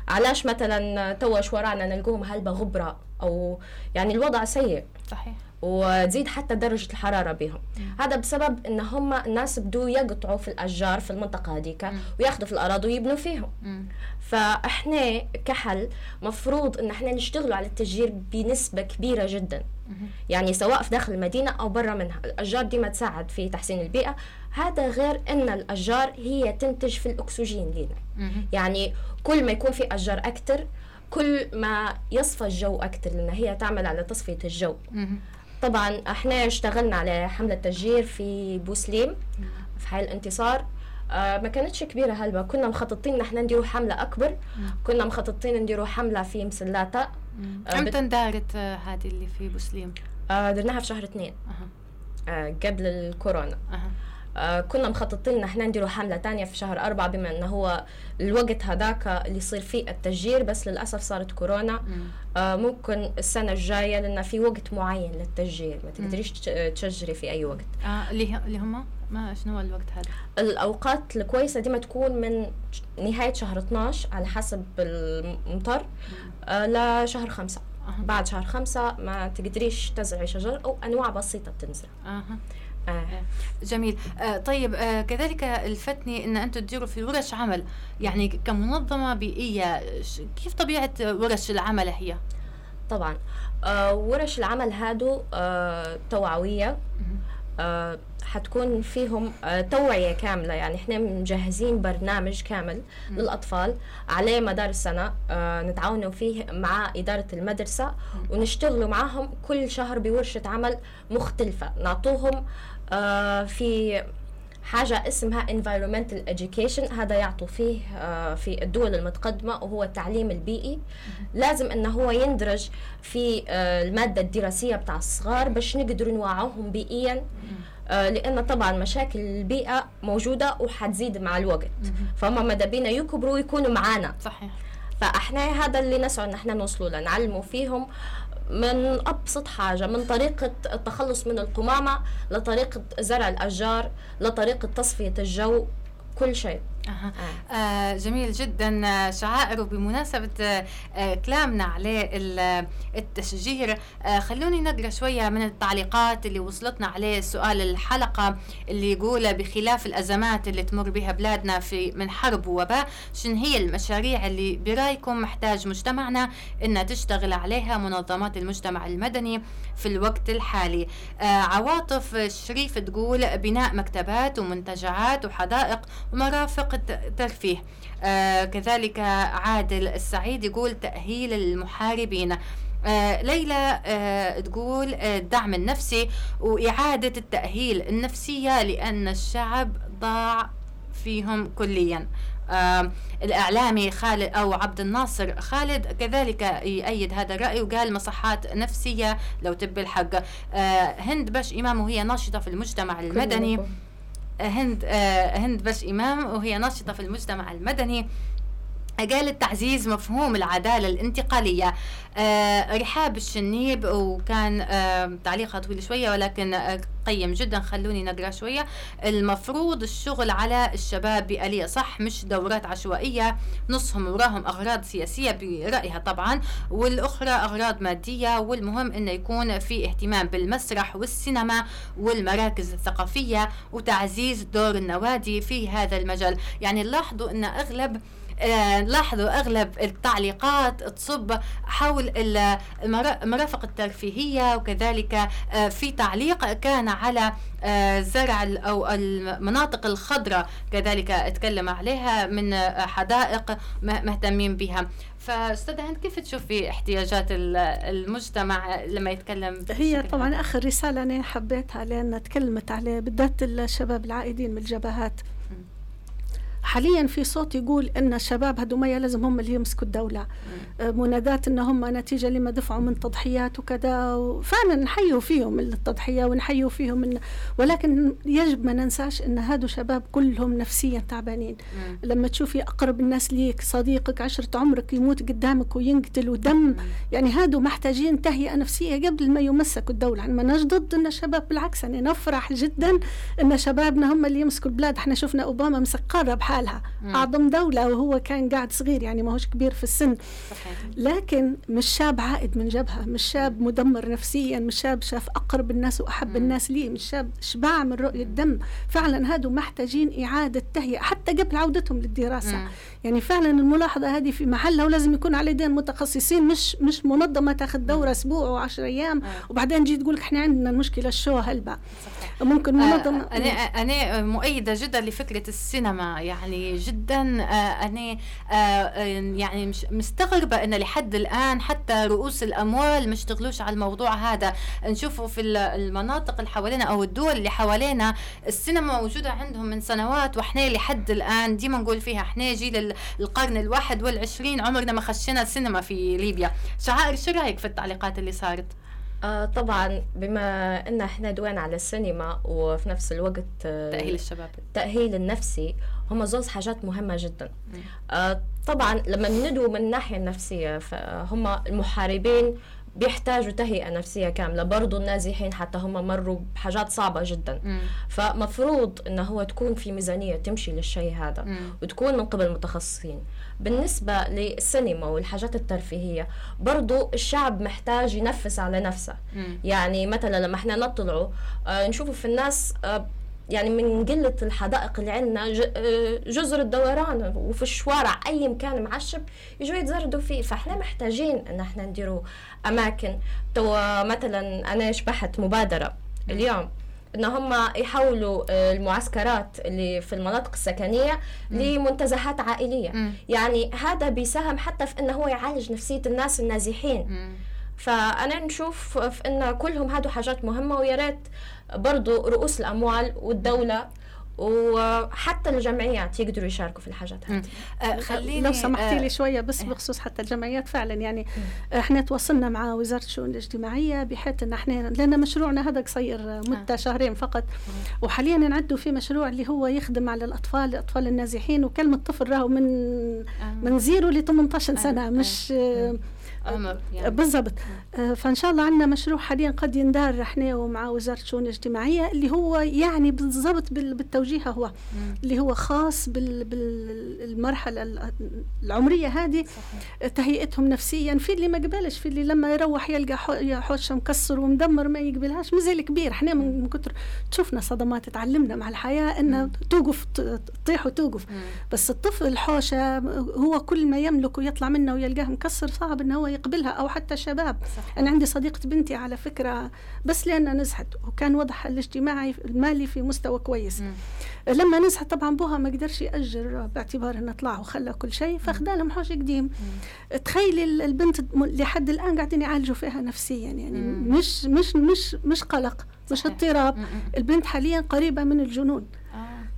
علاش مثلا توا شوارعنا نلقوهم هلبة غبرة أو يعني الوضع سيء؟ صحيح. وتزيد حتى درجة الحرارة بهم. هذا بسبب إن هم الناس بدوا يقطعوا في الأشجار في المنطقة هذيك وياخذوا في الأراضي ويبنوا فيهم. فإحنا كحل مفروض إن إحنا نشتغلوا على التشجير بنسبة كبيرة جدا. يعني سواء في داخل المدينة أو برا منها. الأشجار دي ما تساعد في تحسين البيئة. هذا غير أن الأشجار هي تنتج في الأكسجين لنا يعني كل ما يكون في أشجار أكثر كل ما يصفى الجو أكثر لأن هي تعمل على تصفية الجو. طبعا إحنا اشتغلنا على حملة تشجير في بوسليم في حي الانتصار. آه ما كانتش كبيرة هلبة كنا مخططين نحن نديروا حملة أكبر. كنا مخططين نديروا حملة في مسلاتا آه إمتى اندارت آه هذه اللي في بوسليم؟ آه درناها في شهر اثنين. آه قبل الكورونا. آه كنا مخططين إن إحنا نديروا حملة تانية في شهر أربعة بما إنه هو الوقت هذاك اللي يصير فيه التشجير بس للأسف صارت كورونا. آه ممكن السنة الجاية لأن في وقت معين للتشجير ما تقدريش تشجري في أي وقت. آه اللي هم؟ ما شنو الوقت هذا؟ الأوقات الكويسة دي ما تكون من نهاية شهر 12 على حسب المطر آه لشهر خمسة. أه. بعد شهر خمسة ما تقدريش تزرعي شجر أو أنواع بسيطة بتنزرع. أه. آه. جميل. آه طيب آه كذلك الفتني إن أنتم تديروا في ورش عمل يعني كمنظمة بيئية كيف طبيعة ورش العمل هي؟ طبعا. آه ورش العمل هادو آه توعوية. آه حتكون فيهم آه توعية كاملة. يعني إحنا مجهزين برنامج كامل م. للأطفال على مدار السنة. آه نتعاونوا فيه مع إدارة المدرسة م. ونشتغلوا معاهم كل شهر بورشة عمل مختلفة. نعطوهم آه في حاجة اسمها environmental education هذا يعطوا فيه آه في الدول المتقدمة وهو التعليم البيئي. لازم إنه هو يندرج في آه المادة الدراسية بتاع الصغار باش نقدر نوعوهم بيئيا. آه لأن طبعا مشاكل البيئة موجودة وحتزيد مع الوقت. فهم ماذا بينا يكبروا ويكونوا معانا. صحيح. فأحنا هذا اللي نسعى إن إحنا نوصلوا له نعلموا فيهم من أبسط حاجة من طريقة التخلص من القمامة لطريقة زرع الأشجار لطريقة تصفية الجو. كل شيء. أه. آه جميل جدا. آه، شعائر وبمناسبة آه،, كلامنا عليه التشجير آه خلوني نقرأ شوية من التعليقات اللي وصلتنا عليه سؤال الحلقة اللي يقول بخلاف الأزمات اللي تمر بها بلادنا في من حرب ووباء شن هي المشاريع اللي برأيكم محتاج مجتمعنا إنها تشتغل عليها منظمات المجتمع المدني في الوقت الحالي؟ آه عواطف الشريف تقول بناء مكتبات ومنتجعات وحدائق ومرافق الترفيه آه كذلك عادل السعيد يقول تأهيل المحاربين. آه ليلى آه تقول آه الدعم النفسي وإعادة التأهيل النفسية لأن الشعب ضاع فيهم كليا. آه الإعلامي خالد أو عبد الناصر خالد كذلك يأيد هذا الرأي وقال مصحات نفسية لو تب الحق. آه هند بش إمام وهي ناشطة في المجتمع المدني. هند آه، هند بش إمام وهي ناشطة في المجتمع المدني. قالت تعزيز مفهوم العدالة الانتقالية. آه رحاب الشنيب وكان آه تعليقها طويل شوية ولكن آه قيم جدا خلوني نقرأ شوية. المفروض الشغل على الشباب بآلية. صح مش دورات عشوائية نصهم وراهم أغراض سياسية برأيها طبعا والأخرى أغراض مادية والمهم أنه يكون في اهتمام بالمسرح والسينما والمراكز الثقافية وتعزيز دور النوادي في هذا المجال. يعني لاحظوا أن أغلب آه، لاحظوا أغلب التعليقات تصب حول المرافق الترفيهية وكذلك آه، في تعليق كان على آه، زرع أو المناطق الخضراء كذلك اتكلم عليها من حدائق مهتمين بها. فاستاذ هند كيف تشوفي احتياجات المجتمع لما يتكلم؟ هي طبعا آخر رسالة أنا حبيتها لأن تكلمت عليه بالذات الشباب العائدين من الجبهات. حاليا في صوت يقول إن الشباب هذوما لازم هم اللي يمسكوا الدولة. آه، منادات إن هم نتيجة لما دفعوا من تضحيات وكذا. وفعلا نحيوا فيهم التضحية ونحيوا فيهم إن ولكن يجب ما ننساش إن هادو شباب كلهم نفسيا تعبانين. لما تشوفي أقرب الناس ليك صديقك عشرة عمرك يموت قدامك وينقتل ودم. يعني هادو محتاجين تهيئة نفسية قبل ما يمسكوا الدولة. يعني ما ضد إن الشباب بالعكس يعني نفرح جدا إن شبابنا هم اللي يمسكوا البلاد. إحنا شفنا أوباما مسك قاره بحالها مم. أعظم دولة وهو كان قاعد صغير يعني ما هوش كبير في السن. صحيح. لكن مش شاب عائد من جبهة مش شاب مدمر نفسيا مش شاب شاف أقرب الناس وأحب مم. الناس ليه مش شاب شبع من رؤية دم. فعلا هادو محتاجين إعادة تهيئة حتى قبل عودتهم للدراسة. مم. يعني فعلا الملاحظة هذه في محلها ولازم يكون على يدين متخصصين مش مش منظمة تاخذ دورة أسبوع وعشر أيام. مم. وبعدين تجي تقول لك إحنا عندنا المشكلة الشو هلبة. ممكن منظمة آه أنا أنا مؤيدة جدا لفكرة السينما يعني. جدا آه أنا آه يعني مش مستغربة أن لحد الآن حتى رؤوس الأموال ما اشتغلوش على الموضوع هذا. نشوفه في المناطق اللي حوالينا أو الدول اللي حوالينا. السينما موجودة عندهم من سنوات وإحنا لحد الآن ديما نقول فيها إحنا جيل القرن الواحد والعشرين عمرنا ما خشينا السينما في ليبيا. شعائر شو رأيك في التعليقات اللي صارت؟ آه طبعا بما إن إحنا دوينا على السينما وفي نفس الوقت آه تأهيل الشباب. التاهيل النفسي هم زوز حاجات مهمة جدا آه طبعا لما ندوي من الناحية النفسية فهم المحاربين بيحتاجوا تهيئة نفسية كاملة برضو النازحين حتى هم مروا بحاجات صعبة جدا مم. فمفروض انه هو تكون في ميزانية تمشي للشيء هذا مم. وتكون من قبل متخصصين بالنسبة للسينما والحاجات الترفيهية برضو الشعب محتاج ينفس على نفسه مم. يعني مثلا لما إحنا نطلعوا آه نشوفوا في الناس آه يعني من قلة الحدائق اللي عندنا جزر الدوران وفي الشوارع أي مكان معشب يجوا يتزردوا فيه. فإحنا محتاجين إن إحنا نديروا أماكن. تو مثلا أنا شبحت مبادرة اليوم؟ إن هم يحولوا آه، المعسكرات اللي في المناطق السكنية لمنتزهات عائلية. يعني هذا بيساهم حتى في انه هو يعالج نفسية الناس النازحين. فأنا نشوف في إن كلهم هادو حاجات مهمة ويا ريت برضو رؤوس الأموال والدولة وحتى الجمعيات يقدروا يشاركوا في الحاجات هذه آه خليني لو سمحتي لي آه، شوية بس آه بخصوص حتى الجمعيات فعلا يعني مم. إحنا تواصلنا مع وزارة الشؤون الاجتماعية بحيث إن إحنا لأن مشروعنا هذا قصير مدة آه. شهرين فقط مم. وحاليا نعدوا في مشروع اللي هو يخدم على الأطفال الاطفال النازحين وكلمة طفل راهو من آه. من زيرو ل 18 سنة آه. مش آه. يعني. بالضبط. آه، فإن شاء الله عندنا مشروع حاليا قد يندار إحنا ومع وزارة الشؤون الاجتماعية اللي هو يعني بالضبط بالتوجيه هو. اللي هو خاص بالمرحله العمرية هذه تهيئتهم نفسيا في اللي ما قبلش في اللي لما يروح يلقى حوشه مكسر ومدمر ما يقبلهاش مازال كبير إحنا من كثر شفنا صدمات تعلمنا مع الحياة إنه توقف تطيح وتوقف. بس الطفل الحوشة هو كل ما يملك ويطلع منه ويلقاه مكسر صعب إنه هو يقبلها أو حتى شباب. صحيح. أنا عندي صديقة بنتي على فكرة بس لأن نزحت وكان وضعها الاجتماعي المالي في مستوى كويس. م. لما نزحت طبعا بوها ما قدرش يأجر باعتبار إنه طلع وخلى كل شيء فاخذ لهم حوش قديم. تخيلي البنت لحد الآن قاعدين يعالجوا فيها نفسيا يعني م. مش مش مش مش قلق مش اضطراب. البنت حاليا قريبة من الجنون.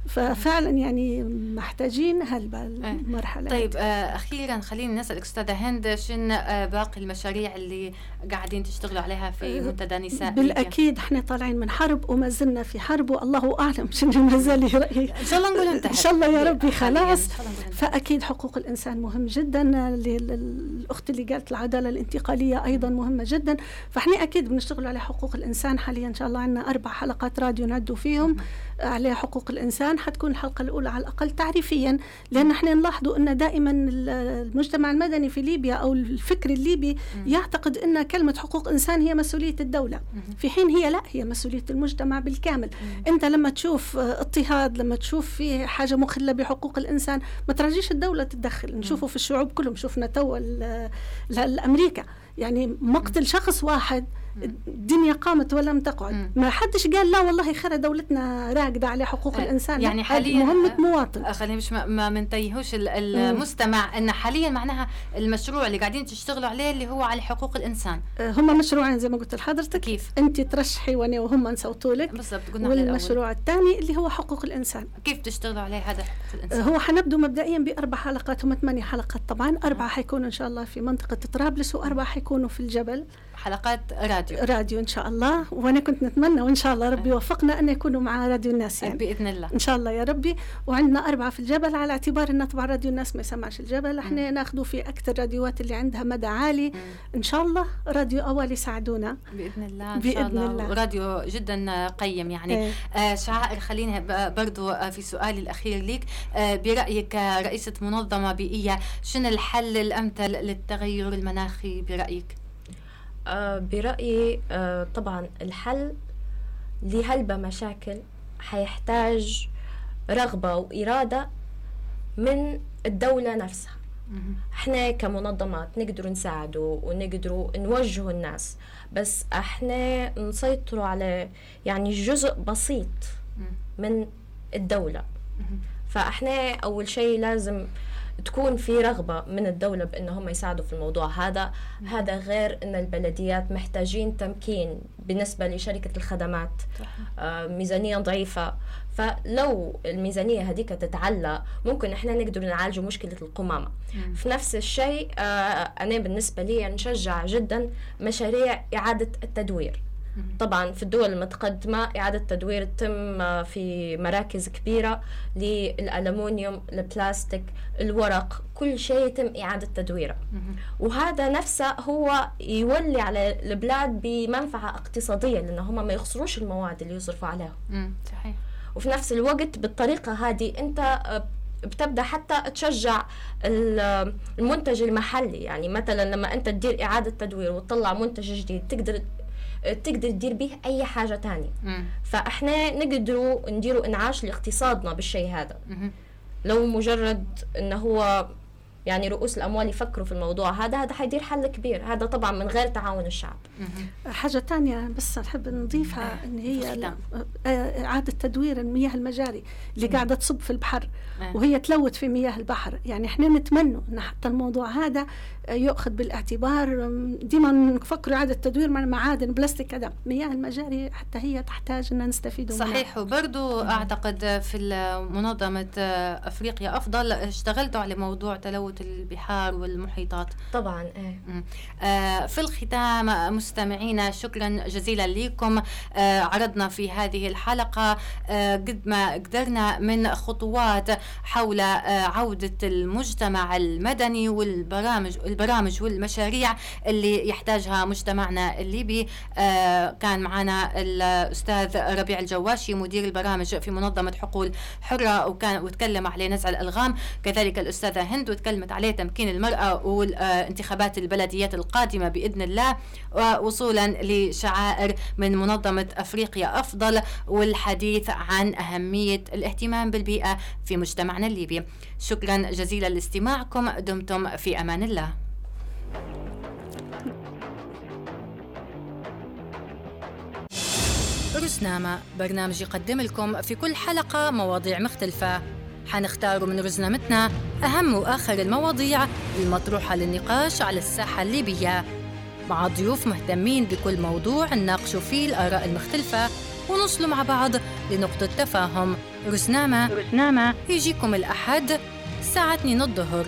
ففعلا يعني محتاجين هالمرحله طيب آه أخيرا خلينا نسالك أستاذة هند شن آه باقي المشاريع اللي قاعدين تشتغلوا عليها في آه، منتدى نساء بالأكيد إحنا طالعين من حرب وما زلنا في حرب والله أعلم (laughs) شنو ما زال إن شاء الله نقول انتهت. إن شاء الله يا ربي خلاص. فأكيد حقوق الإنسان مهم جدا الأخت اللي قالت العدالة الانتقالية أيضا مهمة جدا. فإحنا أكيد بنشتغل على حقوق الإنسان حاليا إن شاء الله عندنا أربع حلقات راديو نعدوا فيهم. على حقوق الإنسان حتكون الحلقة الأولى على الأقل تعريفيا لأن إحنا نلاحظوا أن دائما المجتمع المدني في ليبيا أو الفكر الليبي يعتقد أن كلمة حقوق إنسان هي مسؤولية الدولة. في حين هي لا هي مسؤولية المجتمع بالكامل. أنت لما تشوف اضطهاد لما تشوف في حاجة مخلة بحقوق الإنسان ما ترجيش الدولة تتدخل نشوفه في الشعوب كلهم. شفنا تو الأمريكا. يعني مقتل شخص واحد الدنيا قامت ولم تقعد. ما حدش قال لا والله خير دولتنا راقدة على حقوق أه، الإنسان. يعني حاليا مهمة مواطن. خلينا مش ما منتهيهوش المستمع. إن حاليا معناها المشروع اللي قاعدين تشتغلوا عليه اللي هو على حقوق الإنسان. أه، هم مشروعين زي ما قلت لحضرتك. كيف؟ أنت ترشحي وأنا وهم نصوتوا لك. بالضبط قلنا والمشروع الثاني اللي هو حقوق الإنسان. كيف تشتغلوا عليه هذا حقوق الإنسان؟ هو حنبدو مبدئيا بأربع حلقات هم ثمانية حلقات طبعا. أربعة حيكونوا إن شاء الله في منطقة طرابلس وأربعة حيكونوا في الجبل. حلقات راديو. راديو إن شاء الله. وأنا كنت نتمنى وإن شاء الله ربي يوفقنا أن يكونوا مع راديو الناس يعني. بإذن الله. إن شاء الله يا ربي. وعندنا أربعة في الجبل على اعتبار إن طبعا راديو الناس ما يسمعش الجبل. إحنا ناخذه في أكثر راديوات اللي عندها مدى عالي. إن شاء الله راديو اول يساعدونا. بإذن الله إن بإذن شاء الله, الله. راديو جدا قيم يعني. إيه. آه شعائر خلينا برضو آه، في سؤالي الأخير لك آه برأيك رئيسة منظمة بيئية شنو الحل الأمثل للتغير المناخي برأيك؟ آه، برأيي آه، طبعا الحل لهلبة مشاكل حيحتاج رغبة وإرادة من الدولة نفسها. إحنا كمنظمات نقدر نساعده ونقدر نوجه الناس بس إحنا نسيطروا على يعني جزء بسيط من الدولة. فإحنا أول شيء لازم تكون في رغبة من الدولة بأنهم يساعدوا في الموضوع هذا. هذا غير أن البلديات محتاجين تمكين بالنسبة لشركة الخدمات آه ميزانية ضعيفة. فلو الميزانية هذيك تتعلى ممكن إحنا نقدر نعالج مشكلة القمامة. مم. في نفس الشيء آه أنا بالنسبة لي نشجع جدا مشاريع إعادة التدوير. طبعا في الدول المتقدمة إعادة تدوير تتم في مراكز كبيرة للألمنيوم البلاستيك الورق كل شيء يتم إعادة تدويره. وهذا نفسه هو يولي على البلاد بمنفعة اقتصادية لأن هم ما يخسروش المواد اللي يصرفوا عليها. صحيح. وفي نفس الوقت بالطريقة هذه أنت بتبدأ حتى تشجع المنتج المحلي. يعني مثلا لما أنت تدير إعادة تدوير وتطلع منتج جديد تقدر تقدر تدير به أي حاجة تانية. مم. فإحنا نقدروا نديروا إنعاش لاقتصادنا بالشيء هذا. مم. لو مجرد انه هو يعني رؤوس الأموال يفكروا في الموضوع هذا هذا حيدير حل كبير. هذا طبعا من غير تعاون الشعب. حاجة ثانية بس نحب نضيفها إن هي آه، إعادة تدوير المياه المجاري اللي قاعدة تصب في البحر وهي تلوث في مياه البحر. يعني إحنا نتمنى إن حتى الموضوع هذا يؤخذ بالاعتبار ديما نفكر اعاده تدوير مع معادن بلاستيك كذا مياه المجاري حتى هي تحتاج ان نستفيد منها. صحيح وبرضه أعتقد في منظمة أفريقيا أفضل اشتغلتوا على موضوع تلوث البحار والمحيطات. طبعا إيه. آه في الختام مستمعينا شكرا جزيلا لكم. آه عرضنا في هذه الحلقة. آه قد ما قدرنا من خطوات حول آه عودة المجتمع المدني والبرامج البرامج والمشاريع اللي يحتاجها مجتمعنا الليبي. آه كان معنا الأستاذ ربيع الجواشي مدير البرامج في منظمة حقول حرة وكان وتكلم عليه نزع الألغام. كذلك الأستاذة هند وتكلمت عليه تمكين المرأة والانتخابات البلديات القادمة بإذن الله ووصولا لشعائر من منظمة أفريقيا أفضل والحديث عن أهمية الاهتمام بالبيئة في مجتمعنا الليبي. شكرا جزيلا لاستماعكم. دمتم في أمان الله. رزنامة برنامج يقدم لكم في كل حلقة مواضيع مختلفة. حنختار من رزنامتنا أهم وآخر المواضيع المطروحة للنقاش على الساحة الليبية. مع ضيوف مهتمين بكل موضوع نناقشوا فيه الآراء المختلفة ونوصلوا مع بعض لنقطة تفاهم. رزنامة رزنامة. يجيكم الأحد الساعة 2 الظهر